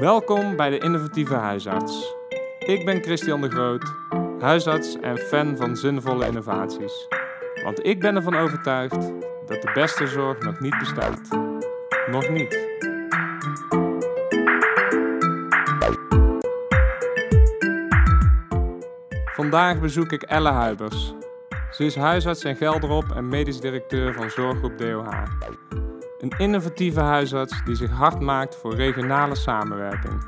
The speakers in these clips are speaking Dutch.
Welkom bij de Innovatieve Huisarts. Ik ben Christian de Groot, huisarts en fan van zinvolle innovaties. Want ik ben ervan overtuigd dat de beste zorg nog niet bestaat. Nog niet. Vandaag bezoek ik Elle Huibers. Ze is huisarts in Gelderop en medisch directeur van Zorggroep DOH. Een innovatieve huisarts die zich hard maakt voor regionale samenwerking.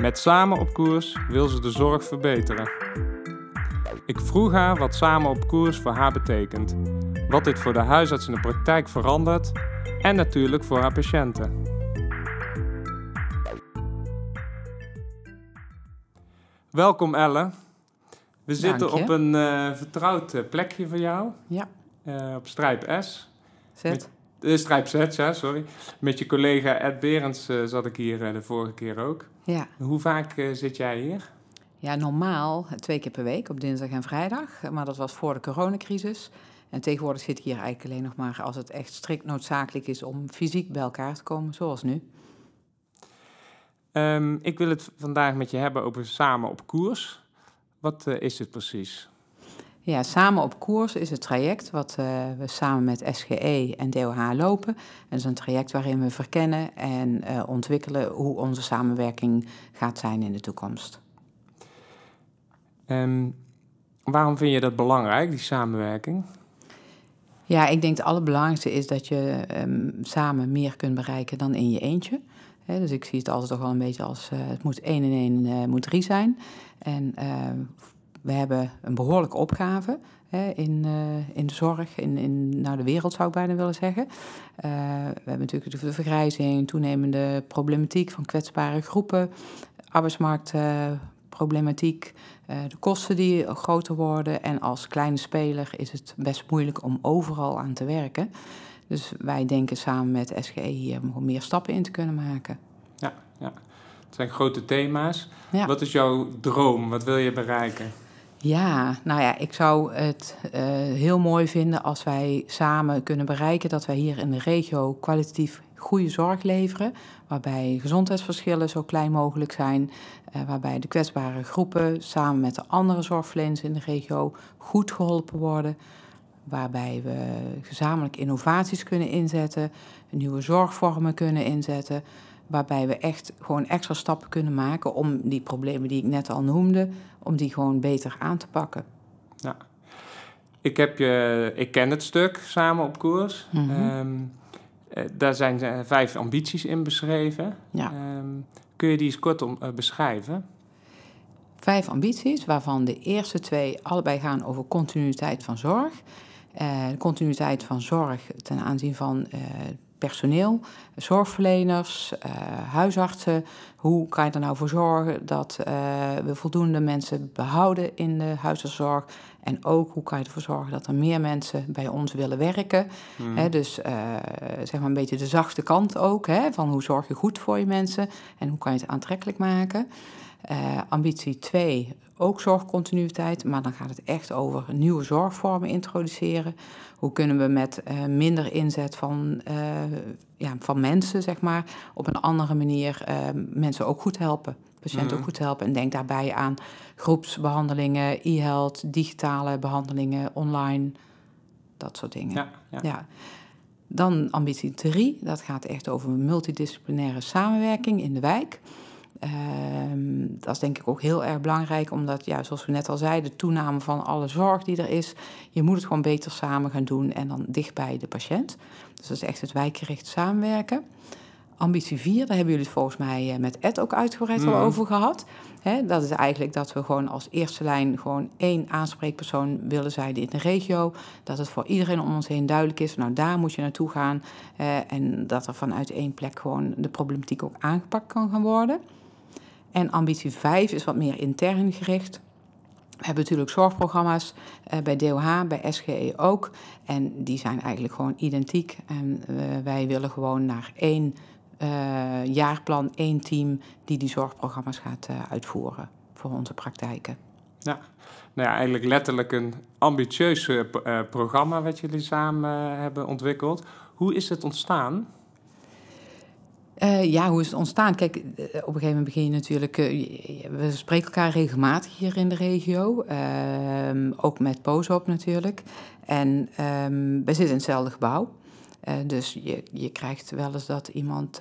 Met Samen op Koers wil ze de zorg verbeteren. Ik vroeg haar wat Samen op Koers voor haar betekent, wat dit voor de huisarts in de praktijk verandert en natuurlijk voor haar patiënten. Welkom Elle. We zitten op een eh, vertrouwd eh, plekje voor jou, Ja, eh, op Strijp S. zet. De Strijp Z, ja, sorry. Met je collega Ed Berends eh, zat ik hier eh, de vorige keer ook. Ja. Hoe vaak eh, zit jij hier? ja, normaal twee keer per week, op dinsdag en vrijdag. Maar dat was voor de coronacrisis. En tegenwoordig zit ik hier eigenlijk alleen nog maar als het echt strikt noodzakelijk is om fysiek bij elkaar te komen, zoals nu. Ehm, ik wil het vandaag met je hebben over Samen op Koers. Wat eh, is het precies? Ja, Samen op Koers is het traject wat eh, we samen met SGE en DOH lopen. En dat is een traject waarin we verkennen en eh, ontwikkelen hoe onze samenwerking gaat zijn in de toekomst. Ehm, waarom vind je dat belangrijk, die samenwerking? Ja, ik denk het allerbelangrijkste is dat je ehm, samen meer kunt bereiken dan in je eentje. Dus ik zie het altijd toch wel een beetje als eh, het moet één en één moet drie zijn. En we hebben een behoorlijke opgave hè, in, eh, in de zorg, in, in nou, de wereld zou ik bijna willen zeggen. Eh, we hebben natuurlijk de vergrijzing, toenemende problematiek van kwetsbare groepen, arbeidsmarktproblematiek, eh, de kosten die groter worden. En als kleine speler is het best moeilijk om overal aan te werken. Dus wij denken samen met SGE hier om meer stappen in te kunnen maken. Ja, ja. Het zijn grote thema's. Ja. Wat is jouw droom? Wat wil je bereiken? Ja, nou ja, ik zou het eh, heel mooi vinden als wij samen kunnen bereiken dat wij hier in de regio kwalitatief goede zorg leveren. Waarbij gezondheidsverschillen zo klein mogelijk zijn. eh, waarbij de kwetsbare groepen samen met de andere zorgverleners in de regio goed geholpen worden. Waarbij we gezamenlijk innovaties kunnen inzetten, nieuwe zorgvormen kunnen inzetten. Waarbij we echt gewoon extra stappen kunnen maken om die problemen die ik net al noemde, om die gewoon beter aan te pakken. Ik, heb je, ik ken het stuk Samen op Koers. Eh, daar zijn eh, vijf ambities in beschreven. Ja. Ehm, kun je die eens kort om, eh, beschrijven? Vijf ambities, waarvan de eerste twee allebei gaan over continuïteit van zorg. Continuïteit van zorg ten aanzien van eh, personeel, zorgverleners, eh, huisartsen. Hoe kan je er nou voor zorgen dat eh, we voldoende mensen behouden in de huisartszorg? En ook hoe kan je ervoor zorgen dat er meer mensen bij ons willen werken? Hmm. Dus eh, zeg maar een beetje de zachte kant ook, hè, van hoe zorg je goed voor je mensen en hoe kan je het aantrekkelijk maken. Eh, ambitie 2, ook zorgcontinuïteit, maar dan gaat het echt over nieuwe zorgvormen introduceren. Hoe kunnen we met eh, minder inzet van, eh, ja, van mensen, zeg maar, op een andere manier eh, mensen ook goed helpen, patiënten Mhm. ook goed helpen. En denk daarbij aan groepsbehandelingen, e-health, digitale behandelingen, online, dat soort dingen. Ja, ja. Ja. Dan ambitie 3, dat gaat echt over multidisciplinaire samenwerking in de wijk. Ehm, dat is denk ik ook heel erg belangrijk, omdat, ja, zoals we net al zeiden, de toename van alle zorg die er is, je moet het gewoon beter samen gaan doen en dan dicht bij de patiënt. Dus dat is echt het wijkgericht samenwerken. Ambitie 4, daar hebben jullie het volgens mij eh, met Ed ook uitgebreid al over gehad. Dat is eigenlijk dat we gewoon als eerste lijn gewoon één aanspreekpersoon willen zijn in de regio. Dat het voor iedereen om ons heen duidelijk is, nou daar moet je naartoe gaan. eh, en dat er vanuit één plek gewoon de problematiek ook aangepakt kan gaan worden. En ambitie 5 is wat meer intern gericht. We hebben natuurlijk zorgprogramma's eh, bij DOH, bij SGE ook. En die zijn eigenlijk gewoon identiek. En eh, wij willen gewoon naar één eh, jaarplan, één team die die zorgprogramma's gaat uitvoeren voor onze praktijken. Nou ja, eigenlijk letterlijk een ambitieus programma wat jullie samen hebben ontwikkeld. Hoe is het ontstaan? Uh, ja, hoe is het ontstaan? Kijk, op een gegeven moment begin je natuurlijk... Uh, we spreken elkaar regelmatig hier in de regio. Uh, ook met Pozop natuurlijk. En um, we zitten in hetzelfde gebouw. Dus je, je krijgt wel eens dat iemand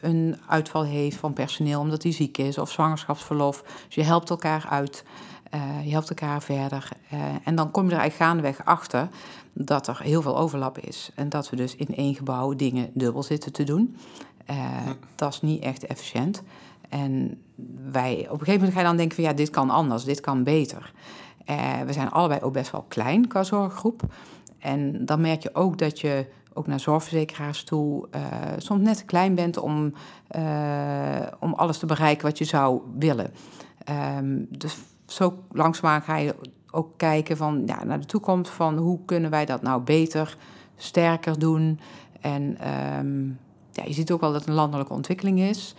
een uitval heeft van personeel... omdat hij ziek is of zwangerschapsverlof. Dus je helpt elkaar uit. je helpt elkaar verder. en dan kom je er eigenlijk gaandeweg achter dat er heel veel overlap is. En dat we dus in één gebouw dingen dubbel zitten te doen. Uh, dat is niet echt efficiënt. En wij, op een gegeven moment ga je dan denken van ja, dit kan anders, dit kan beter. Uh, we zijn allebei ook best wel klein qua zorggroep. En dan merk je ook dat je ook naar zorgverzekeraars toe uh, soms net te klein bent om, om alles te bereiken wat je zou willen. Um, dus zo langzaamaan ga je ook kijken van, ja, naar de toekomst van hoe kunnen wij dat nou beter, sterker doen. En um, ja, je ziet ook wel dat het een landelijke ontwikkeling is.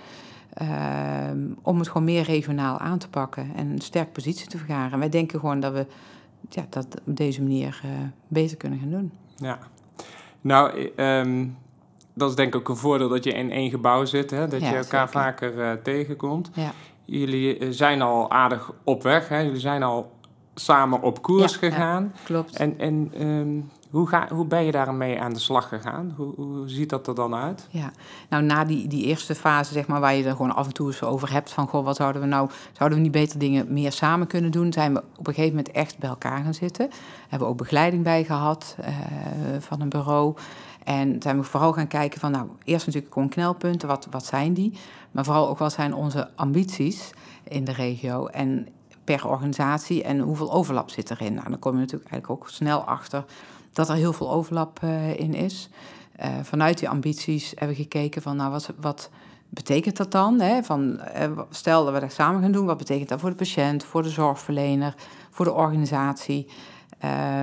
Ehm, om het gewoon meer regionaal aan te pakken en een sterke positie te vergaren. wij denken gewoon dat we ja, dat op deze manier uh, beter kunnen gaan doen. Ja, nou, um, dat is denk ik ook een voordeel dat je in één gebouw zit, hè? dat je elkaar vaker uh, tegenkomt. Ja. Jullie eh, zijn al aardig op weg, hè? jullie zijn al samen op koers gegaan. klopt. En, en um, hoe, ga, hoe ben je daarmee aan de slag gegaan? Hoe, hoe ziet dat er dan uit? Ja, nou na die, die eerste fase, zeg maar, waar je er gewoon af en toe eens over hebt van goh, wat zouden we nou, zouden we niet beter dingen meer samen kunnen doen? Zijn we op een gegeven moment echt bij elkaar gaan zitten. Hebben we ook begeleiding bij gehad uh, van een bureau. En zijn we vooral gaan kijken van, nou, eerst natuurlijk gewoon knelpunten, wat, wat zijn die? Maar vooral ook wat zijn onze ambities in de regio en per organisatie en hoeveel overlap zit erin? Nou, dan kom je natuurlijk eigenlijk ook snel achter dat er heel veel overlap uh, in is. Uh, vanuit die ambities hebben we gekeken van, nou, wat, wat betekent dat dan? Hè? Van, uh, stel dat we dat samen gaan doen, wat betekent dat voor de patiënt, voor de zorgverlener, voor de organisatie?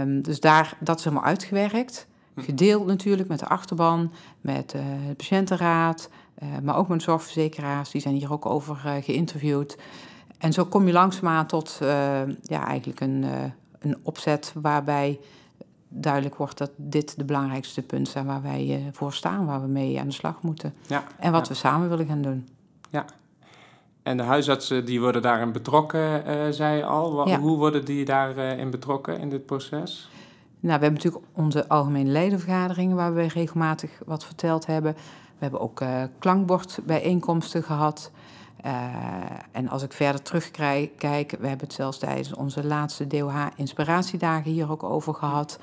Um, dus daar, dat is helemaal uitgewerkt. Hm. Gedeeld natuurlijk met de achterban, met de patiëntenraad, maar ook met zorgverzekeraars. Die zijn hier ook over geïnterviewd. En zo kom je langzaamaan tot ja, eigenlijk een, een opzet waarbij duidelijk wordt dat dit de belangrijkste punten zijn waar wij uh, voor staan, waar we mee aan de slag moeten. Ja, en wat we samen willen gaan doen. Ja. En de huisartsen die worden daarin betrokken, uh, zei je al. Ja. Hoe worden die daarin uh, betrokken in dit proces? Nou, we hebben natuurlijk onze algemene ledenvergaderingen waar we regelmatig wat verteld hebben. We hebben ook klankbordbijeenkomsten gehad. En als ik verder terugkijk, we hebben het zelfs tijdens onze laatste DOH-inspiratiedagen hier ook over gehad.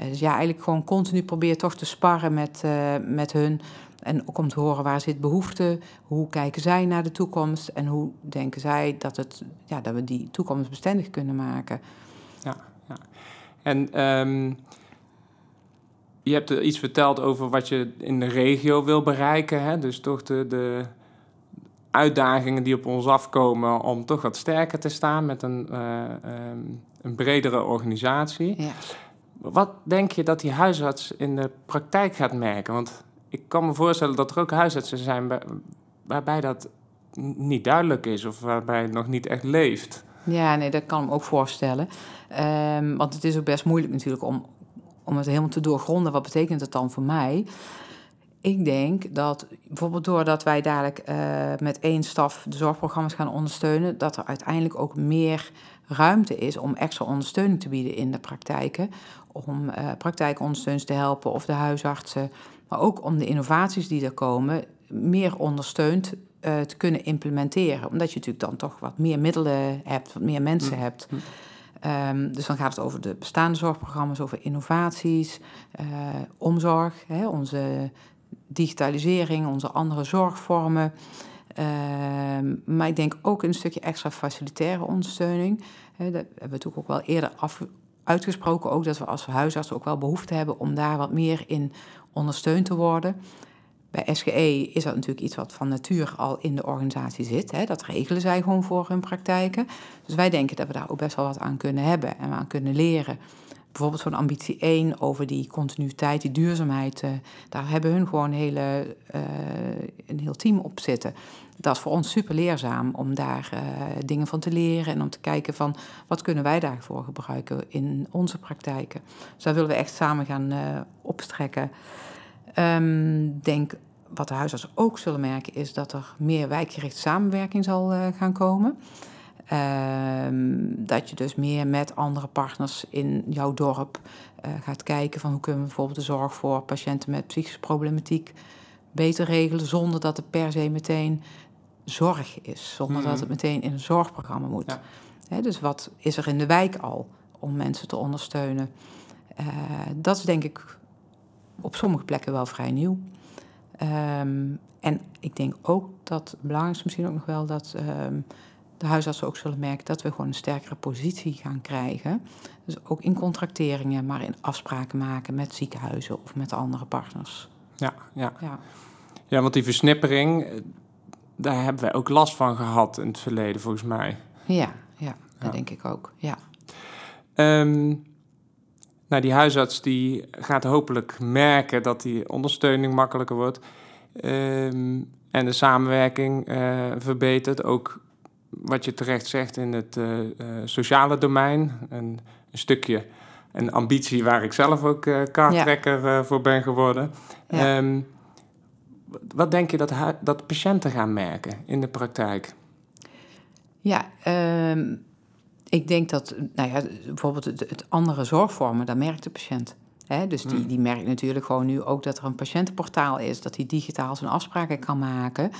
Uh, dus ja, eigenlijk gewoon continu probeer toch te sparren met, uh, met hun. En ook om te horen waar zit behoefte, hoe kijken zij naar de toekomst en hoe denken zij dat, het, ja, dat we die toekomst bestendig kunnen maken. Ja, ja. en um, je hebt iets verteld over wat je in de regio wil bereiken. Hè? Dus toch de, de uitdagingen die op ons afkomen om toch wat sterker te staan met een, uh, um, een bredere organisatie. Ja. Wat denk je dat die huisarts in de praktijk gaat merken? Want ik kan me voorstellen dat er ook huisartsen zijn waarbij dat niet duidelijk is of waarbij het nog niet echt leeft. Ja, nee, dat kan ik me ook voorstellen. Um, want het is ook best moeilijk natuurlijk om, om het helemaal te doorgronden. Wat betekent het dan voor mij? Ik denk dat bijvoorbeeld doordat wij dadelijk uh, met één staf de zorgprogramma's gaan ondersteunen, dat er uiteindelijk ook meer ruimte is om extra ondersteuning te bieden in de praktijken. Om uh, praktijkondersteuners te helpen of de huisartsen. Maar ook om de innovaties die er komen meer ondersteund uh, te kunnen implementeren. Omdat je natuurlijk dan toch wat meer middelen hebt, wat meer mensen mm. hebt. Um, dus dan gaat het over de bestaande zorgprogramma's, over innovaties, uh, omzorg, hè, onze digitalisering, onze andere zorgvormen. Uh, maar ik denk ook een stukje extra facilitaire ondersteuning. He, dat hebben we natuurlijk ook wel eerder uitgesproken, ook dat we als huisarts ook wel behoefte hebben om daar wat meer in ondersteund te worden. Bij SGE is dat natuurlijk iets wat van natuur al in de organisatie zit. Hè. Dat regelen zij gewoon voor hun praktijken. Dus wij denken dat we daar ook best wel wat aan kunnen hebben en aan kunnen leren bijvoorbeeld zo'n ambitie 1 over die continuïteit, die duurzaamheid, uh, daar hebben hun gewoon hele, uh, een heel team op zitten. Dat is voor ons super leerzaam om daar uh, dingen van te leren en om te kijken van wat kunnen wij daarvoor gebruiken in onze praktijken. Dus daar willen we echt samen gaan opstrekken. Um, denk wat de huisartsen ook zullen merken is dat er meer wijkgerichte samenwerking zal gaan komen. Ehm, dat je dus meer met andere partners in jouw dorp uh, gaat kijken van hoe kunnen we bijvoorbeeld de zorg voor patiënten met psychische problematiek beter regelen zonder dat het per se meteen zorg is, zonder dat het meteen in een zorgprogramma moet. Ja. dus wat is er in de wijk al om mensen te ondersteunen? Uh, dat is denk ik op sommige plekken wel vrij nieuw. Um, en ik denk ook dat het belangrijkste misschien ook nog wel dat um, de huisartsen ook zullen merken dat we gewoon een sterkere positie gaan krijgen. Dus ook in contracteringen, maar in afspraken maken met ziekenhuizen of met andere partners. Ja, ja. ja. ja want die versnippering, eh, daar hebben wij ook last van gehad in het verleden, volgens mij. Ja, ja dat denk ik ook. Ja. Um, nou, die huisarts die gaat hopelijk merken dat die ondersteuning makkelijker wordt. Um, en de samenwerking uh, verbetert. Ook wat je terecht zegt in het uh, uh, sociale domein. Een, een, stukje een ambitie waar ik zelf ook uh, kaarttrekker voor ben geworden. Ja. Um, wat denk je dat, dat patiënten gaan merken in de praktijk? Ja, um, ik denk dat, nou ja, bijvoorbeeld het, het andere zorgvormen, daar merkt de patiënt. He, dus die, hmm. die merkt natuurlijk gewoon nu ook dat er een patiëntenportaal is, dat hij digitaal zijn afspraken kan maken,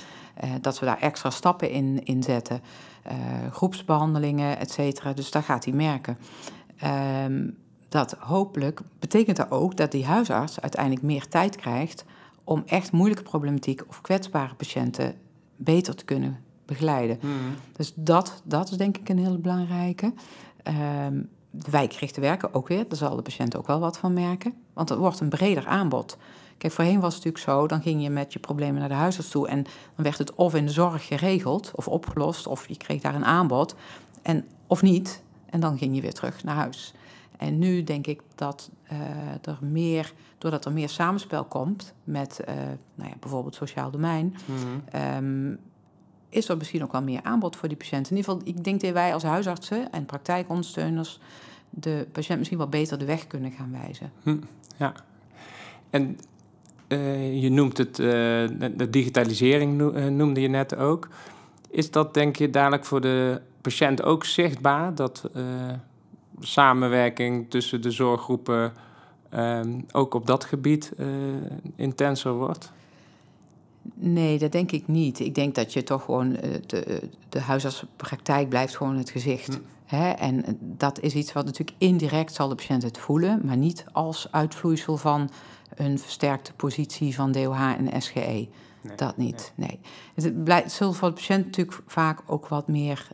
uh, dat we daar extra stappen in, in zetten, uh, groepsbehandelingen, et cetera. Dus daar gaat hij merken. Um, dat hopelijk betekent dat ook dat die huisarts uiteindelijk meer tijd krijgt om echt moeilijke problematiek of kwetsbare patiënten beter te kunnen begeleiden. Mhm. Dus dat, dat is denk ik een hele belangrijke. Um, de wijkgerichte werken ook weer, daar zal de patiënt ook wel wat van merken. Want er wordt een breder aanbod. Kijk, voorheen was het natuurlijk zo, dan ging je met je problemen naar de huisarts toe... en dan werd het of in de zorg geregeld of opgelost... of je kreeg daar een aanbod, en, of niet. En dan ging je weer terug naar huis. En nu denk ik dat uh, er meer, doordat er meer samenspel komt met uh, nou ja, bijvoorbeeld sociaal domein, mm is er misschien ook wel meer aanbod voor die patiënt. In ieder geval, ik denk dat wij als huisartsen en praktijkondersteuners de patiënt misschien wel beter de weg kunnen gaan wijzen. Hm, ja. En uh, je noemt het, uh, de digitalisering eh, noemde je net ook. Is dat denk je dadelijk voor de patiënt ook zichtbaar? Dat samenwerking tussen de zorggroepen ehm, ook op dat gebied intenser wordt? Nee, dat denk ik niet. Ik denk dat je toch gewoon eh, de, de huisartspraktijk blijft gewoon het gezicht. Hm. Hè? En dat is iets wat natuurlijk indirect zal de patiënt het voelen, maar niet als uitvloeisel van een versterkte positie van DOH en SGE. Nee, dat niet, nee. nee. Het, blijft, zult voor de patiënt natuurlijk vaak ook wat meer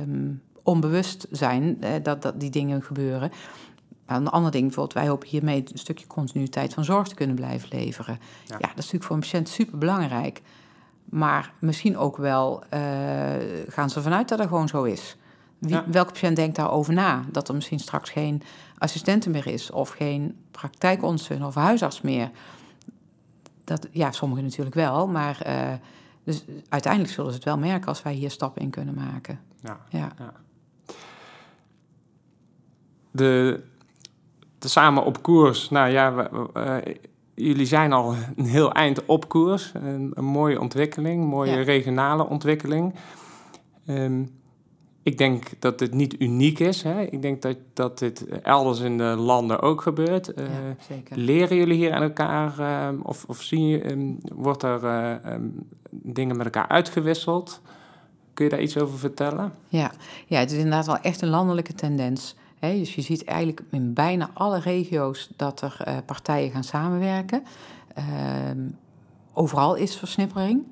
um, onbewust zijn eh, dat, dat die dingen gebeuren. Maar een ander ding, bijvoorbeeld, wij hopen hiermee een stukje continuïteit van zorg te kunnen blijven leveren. Ja, dat is natuurlijk voor een patiënt super belangrijk. Maar misschien ook wel uh, gaan ze ervan uit dat het gewoon zo is. Wie, Welke patiënt denkt daarover na? Dat er misschien straks geen assistenten meer is, of geen praktijkondersteuner of huisarts meer. Dat, ja, sommigen natuurlijk wel, maar uh, dus uiteindelijk zullen ze het wel merken als wij hier stappen in kunnen maken. Ja. ja. ja. De samen op koers. Nou ja, uh, jullie zijn al een heel eind op koers. Een, een mooie ontwikkeling, mooie regionale ontwikkeling. Um, ik denk dat het niet uniek is. Hè? Ik denk dat, dat dit elders in de landen ook gebeurt. Uh, leren jullie hier aan elkaar? Uh, of, of zie je, um, wordt er uh, um, dingen met elkaar uitgewisseld? Kun je daar iets over vertellen? Ja, ja het is inderdaad wel echt een landelijke tendens dus je ziet eigenlijk in bijna alle regio's dat er uh, partijen gaan samenwerken. Ehm, overal is versnippering.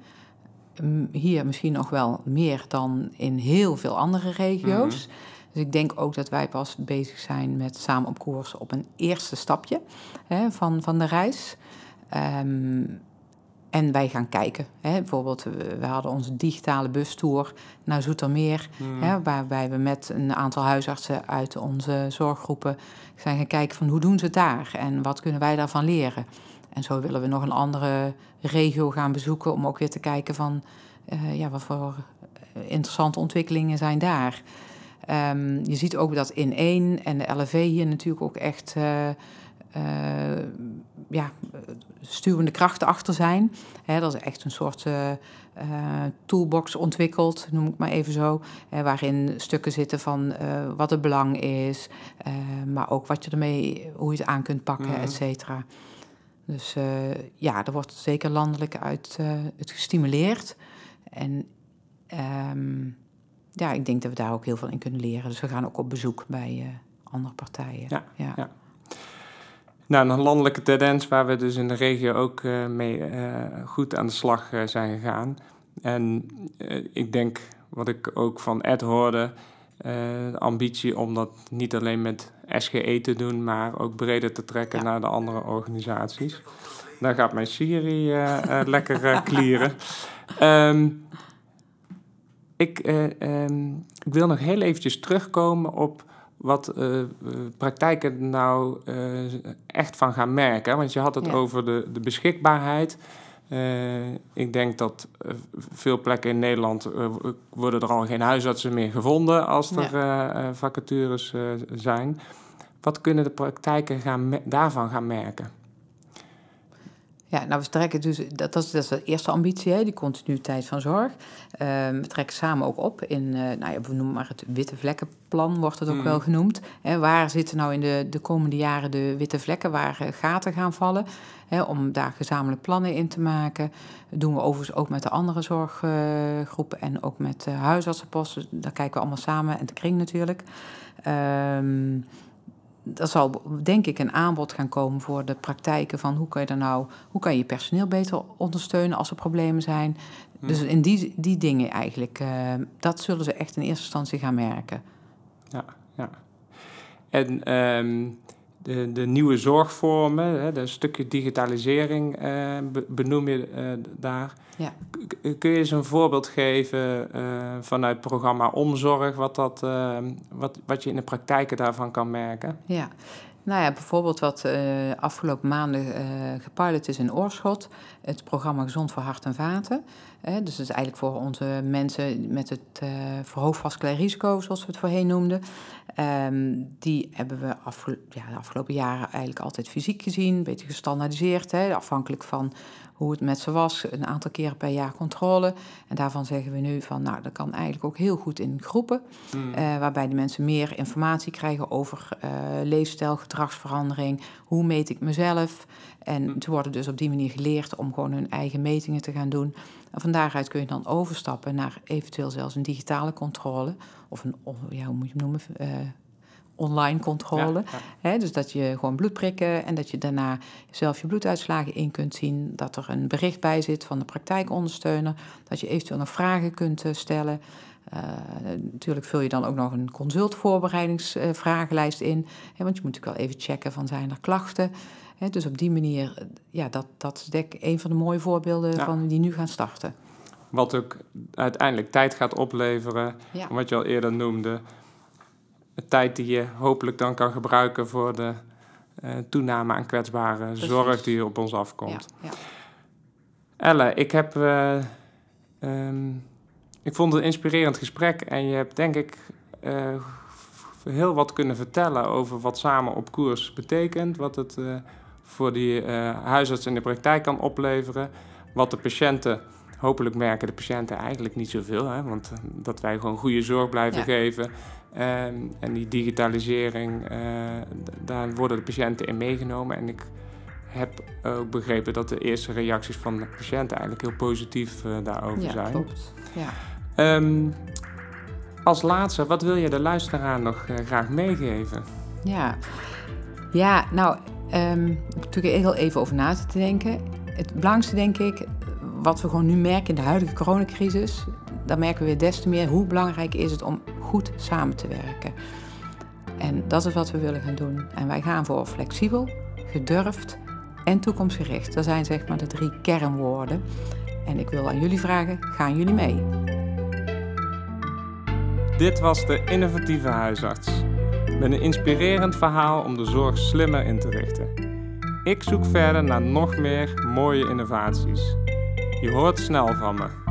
hier misschien nog wel meer dan in heel veel andere regio's. Mhm. Dus ik denk ook dat wij pas bezig zijn met samen op koers op een eerste stapje van, van de reis. Um, en wij gaan kijken. Hè. Bijvoorbeeld, we hadden onze digitale bustour naar Zoetermeer. Hmm. Hè, waarbij we met een aantal huisartsen uit onze zorggroepen zijn gaan kijken van hoe doen ze het daar en wat kunnen wij daarvan leren. En zo willen we nog een andere regio gaan bezoeken om ook weer te kijken van uh, ja, wat voor interessante ontwikkelingen zijn daar. Um, je ziet ook dat in één en de LV hier natuurlijk ook echt uh, uh, ja, stuwende krachten achter zijn. Dat is echt een soort uh, toolbox ontwikkeld, noem ik maar even zo. waarin stukken zitten van wat het belang is, maar ook wat je ermee, hoe je het aan kunt pakken, mm. et cetera. Dus ja, er wordt zeker landelijk uit het gestimuleerd. En ehm, ja, ik denk dat we daar ook heel veel in kunnen leren. Dus we gaan ook op bezoek bij andere partijen. ja. ja. Nou, een landelijke tendens waar we dus in de regio ook uh, mee uh, goed aan de slag uh, zijn gegaan. En ik denk, wat ik ook van Ed hoorde, de ambitie om dat niet alleen met SGE te doen, maar ook breder te trekken ja. naar de andere organisaties. Daar gaat mijn Siri lekker klieren. Um, ik, um, ik wil nog heel eventjes terugkomen op wat uh, praktijken nou uh, echt van gaan merken. Want je had het over de, de beschikbaarheid. Uh, ik denk dat veel plekken in Nederland worden er al geen huisartsen meer gevonden als er vacatures zijn. Wat kunnen de praktijken gaan daarvan gaan merken? Ja, nou, we trekken dus, dat, dat, is, dat is de eerste ambitie, hè, die continuïteit van zorg. Ehm, we trekken samen ook op in, uh, nou ja, we noemen maar het witte vlekkenplan, wordt het ook mm. wel genoemd. Hè, waar zitten nou in de, de komende jaren de witte vlekken, waar uh, gaten gaan vallen? Hè, om daar gezamenlijk plannen in te maken. Dat doen we overigens ook met de andere zorggroepen en ook met uh, huisartsenposten. Daar kijken we allemaal samen en de kring natuurlijk. Um, er zal denk ik een aanbod gaan komen voor de praktijken van hoe kan je dan nou, hoe kan je je personeel beter ondersteunen als er problemen zijn. Hmm. Dus in die, die dingen eigenlijk, uh, dat zullen ze echt in eerste instantie gaan merken. Ja, ja. En um, de, de nieuwe zorgvormen, hè, de stukje digitalisering uh, benoem je uh, daar. Ja. Kun je eens een voorbeeld geven uh, vanuit het programma Omzorg, wat, dat, wat, wat je in de praktijken daarvan kan merken? Ja, nou ja, bijvoorbeeld wat uh, afgelopen maanden uh, gepilot is in Oorschot. Het programma Gezond voor Hart en Vaten. Dus dat is eigenlijk voor onze mensen met het uh, verhoogd vasculair risico, zoals we het voorheen noemden. Um, die hebben we ja, de afgelopen jaren eigenlijk altijd fysiek gezien. Een beetje gestandaardiseerd, hè, afhankelijk van hoe het met ze was. Een aantal keren per jaar controle. En daarvan zeggen we nu van, nou, dat kan eigenlijk ook heel goed in groepen. Mm. Uh, waarbij de mensen meer informatie krijgen over uh, leefstijl, gedragsverandering. Hoe meet ik mezelf? En mm. ze worden dus op die manier geleerd om gewoon hun eigen metingen te gaan doen. En van daaruit kun je dan overstappen naar eventueel zelfs een digitale controle. Of een, of, ja, hoe moet je het noemen? Online controle. dus dat je gewoon bloed prikken en dat je daarna zelf je bloeduitslagen in kunt zien. Dat er een bericht bij zit van de praktijkondersteuner. Dat je eventueel nog vragen kunt eh, stellen. Uh, natuurlijk vul je dan ook nog een consultvoorbereidingsvragenlijst in. Hè, want je moet natuurlijk wel even checken van zijn er klachten. Hè, dus op die manier, eh, ja, dat, dat is denk ik een van de mooie voorbeelden van die nu gaan starten. Wat ook uiteindelijk tijd gaat opleveren. Wat je al eerder noemde tijd die je hopelijk dan kan gebruiken voor de uh, toename aan kwetsbare zorg die op ons afkomt. Ja, ja. Elle, ik heb. Uh, um, ik vond het een inspirerend gesprek en je hebt denk ik uh, heel wat kunnen vertellen over wat samen op koers betekent, wat het voor die huisarts in de praktijk kan opleveren, wat de patiënten hopelijk merken de patiënten eigenlijk niet zoveel. Hè? Want dat wij gewoon goede zorg blijven geven. Ehm, en die digitalisering, uh, daar worden de patiënten in meegenomen. En ik heb ook begrepen dat de eerste reacties van de patiënten eigenlijk heel positief uh, daarover ja, zijn. Klopt. Ja, um, als laatste, wat wil je de luisteraar nog uh, graag meegeven? Ja, ja nou, um, ik heb natuurlijk heel even over na te denken. Het belangrijkste, denk ik, wat we gewoon nu merken in de huidige coronacrisis, dan merken we weer des te meer hoe belangrijk is het om goed samen te werken. En dat is wat we willen gaan doen. En wij gaan voor flexibel, gedurfd en toekomstgericht. Dat zijn zeg maar de drie kernwoorden. En ik wil aan jullie vragen, gaan jullie mee? Dit was de innovatieve huisarts. Met een inspirerend verhaal om de zorg slimmer in te richten. Ik zoek verder naar nog meer mooie innovaties. Je hoort snel van me.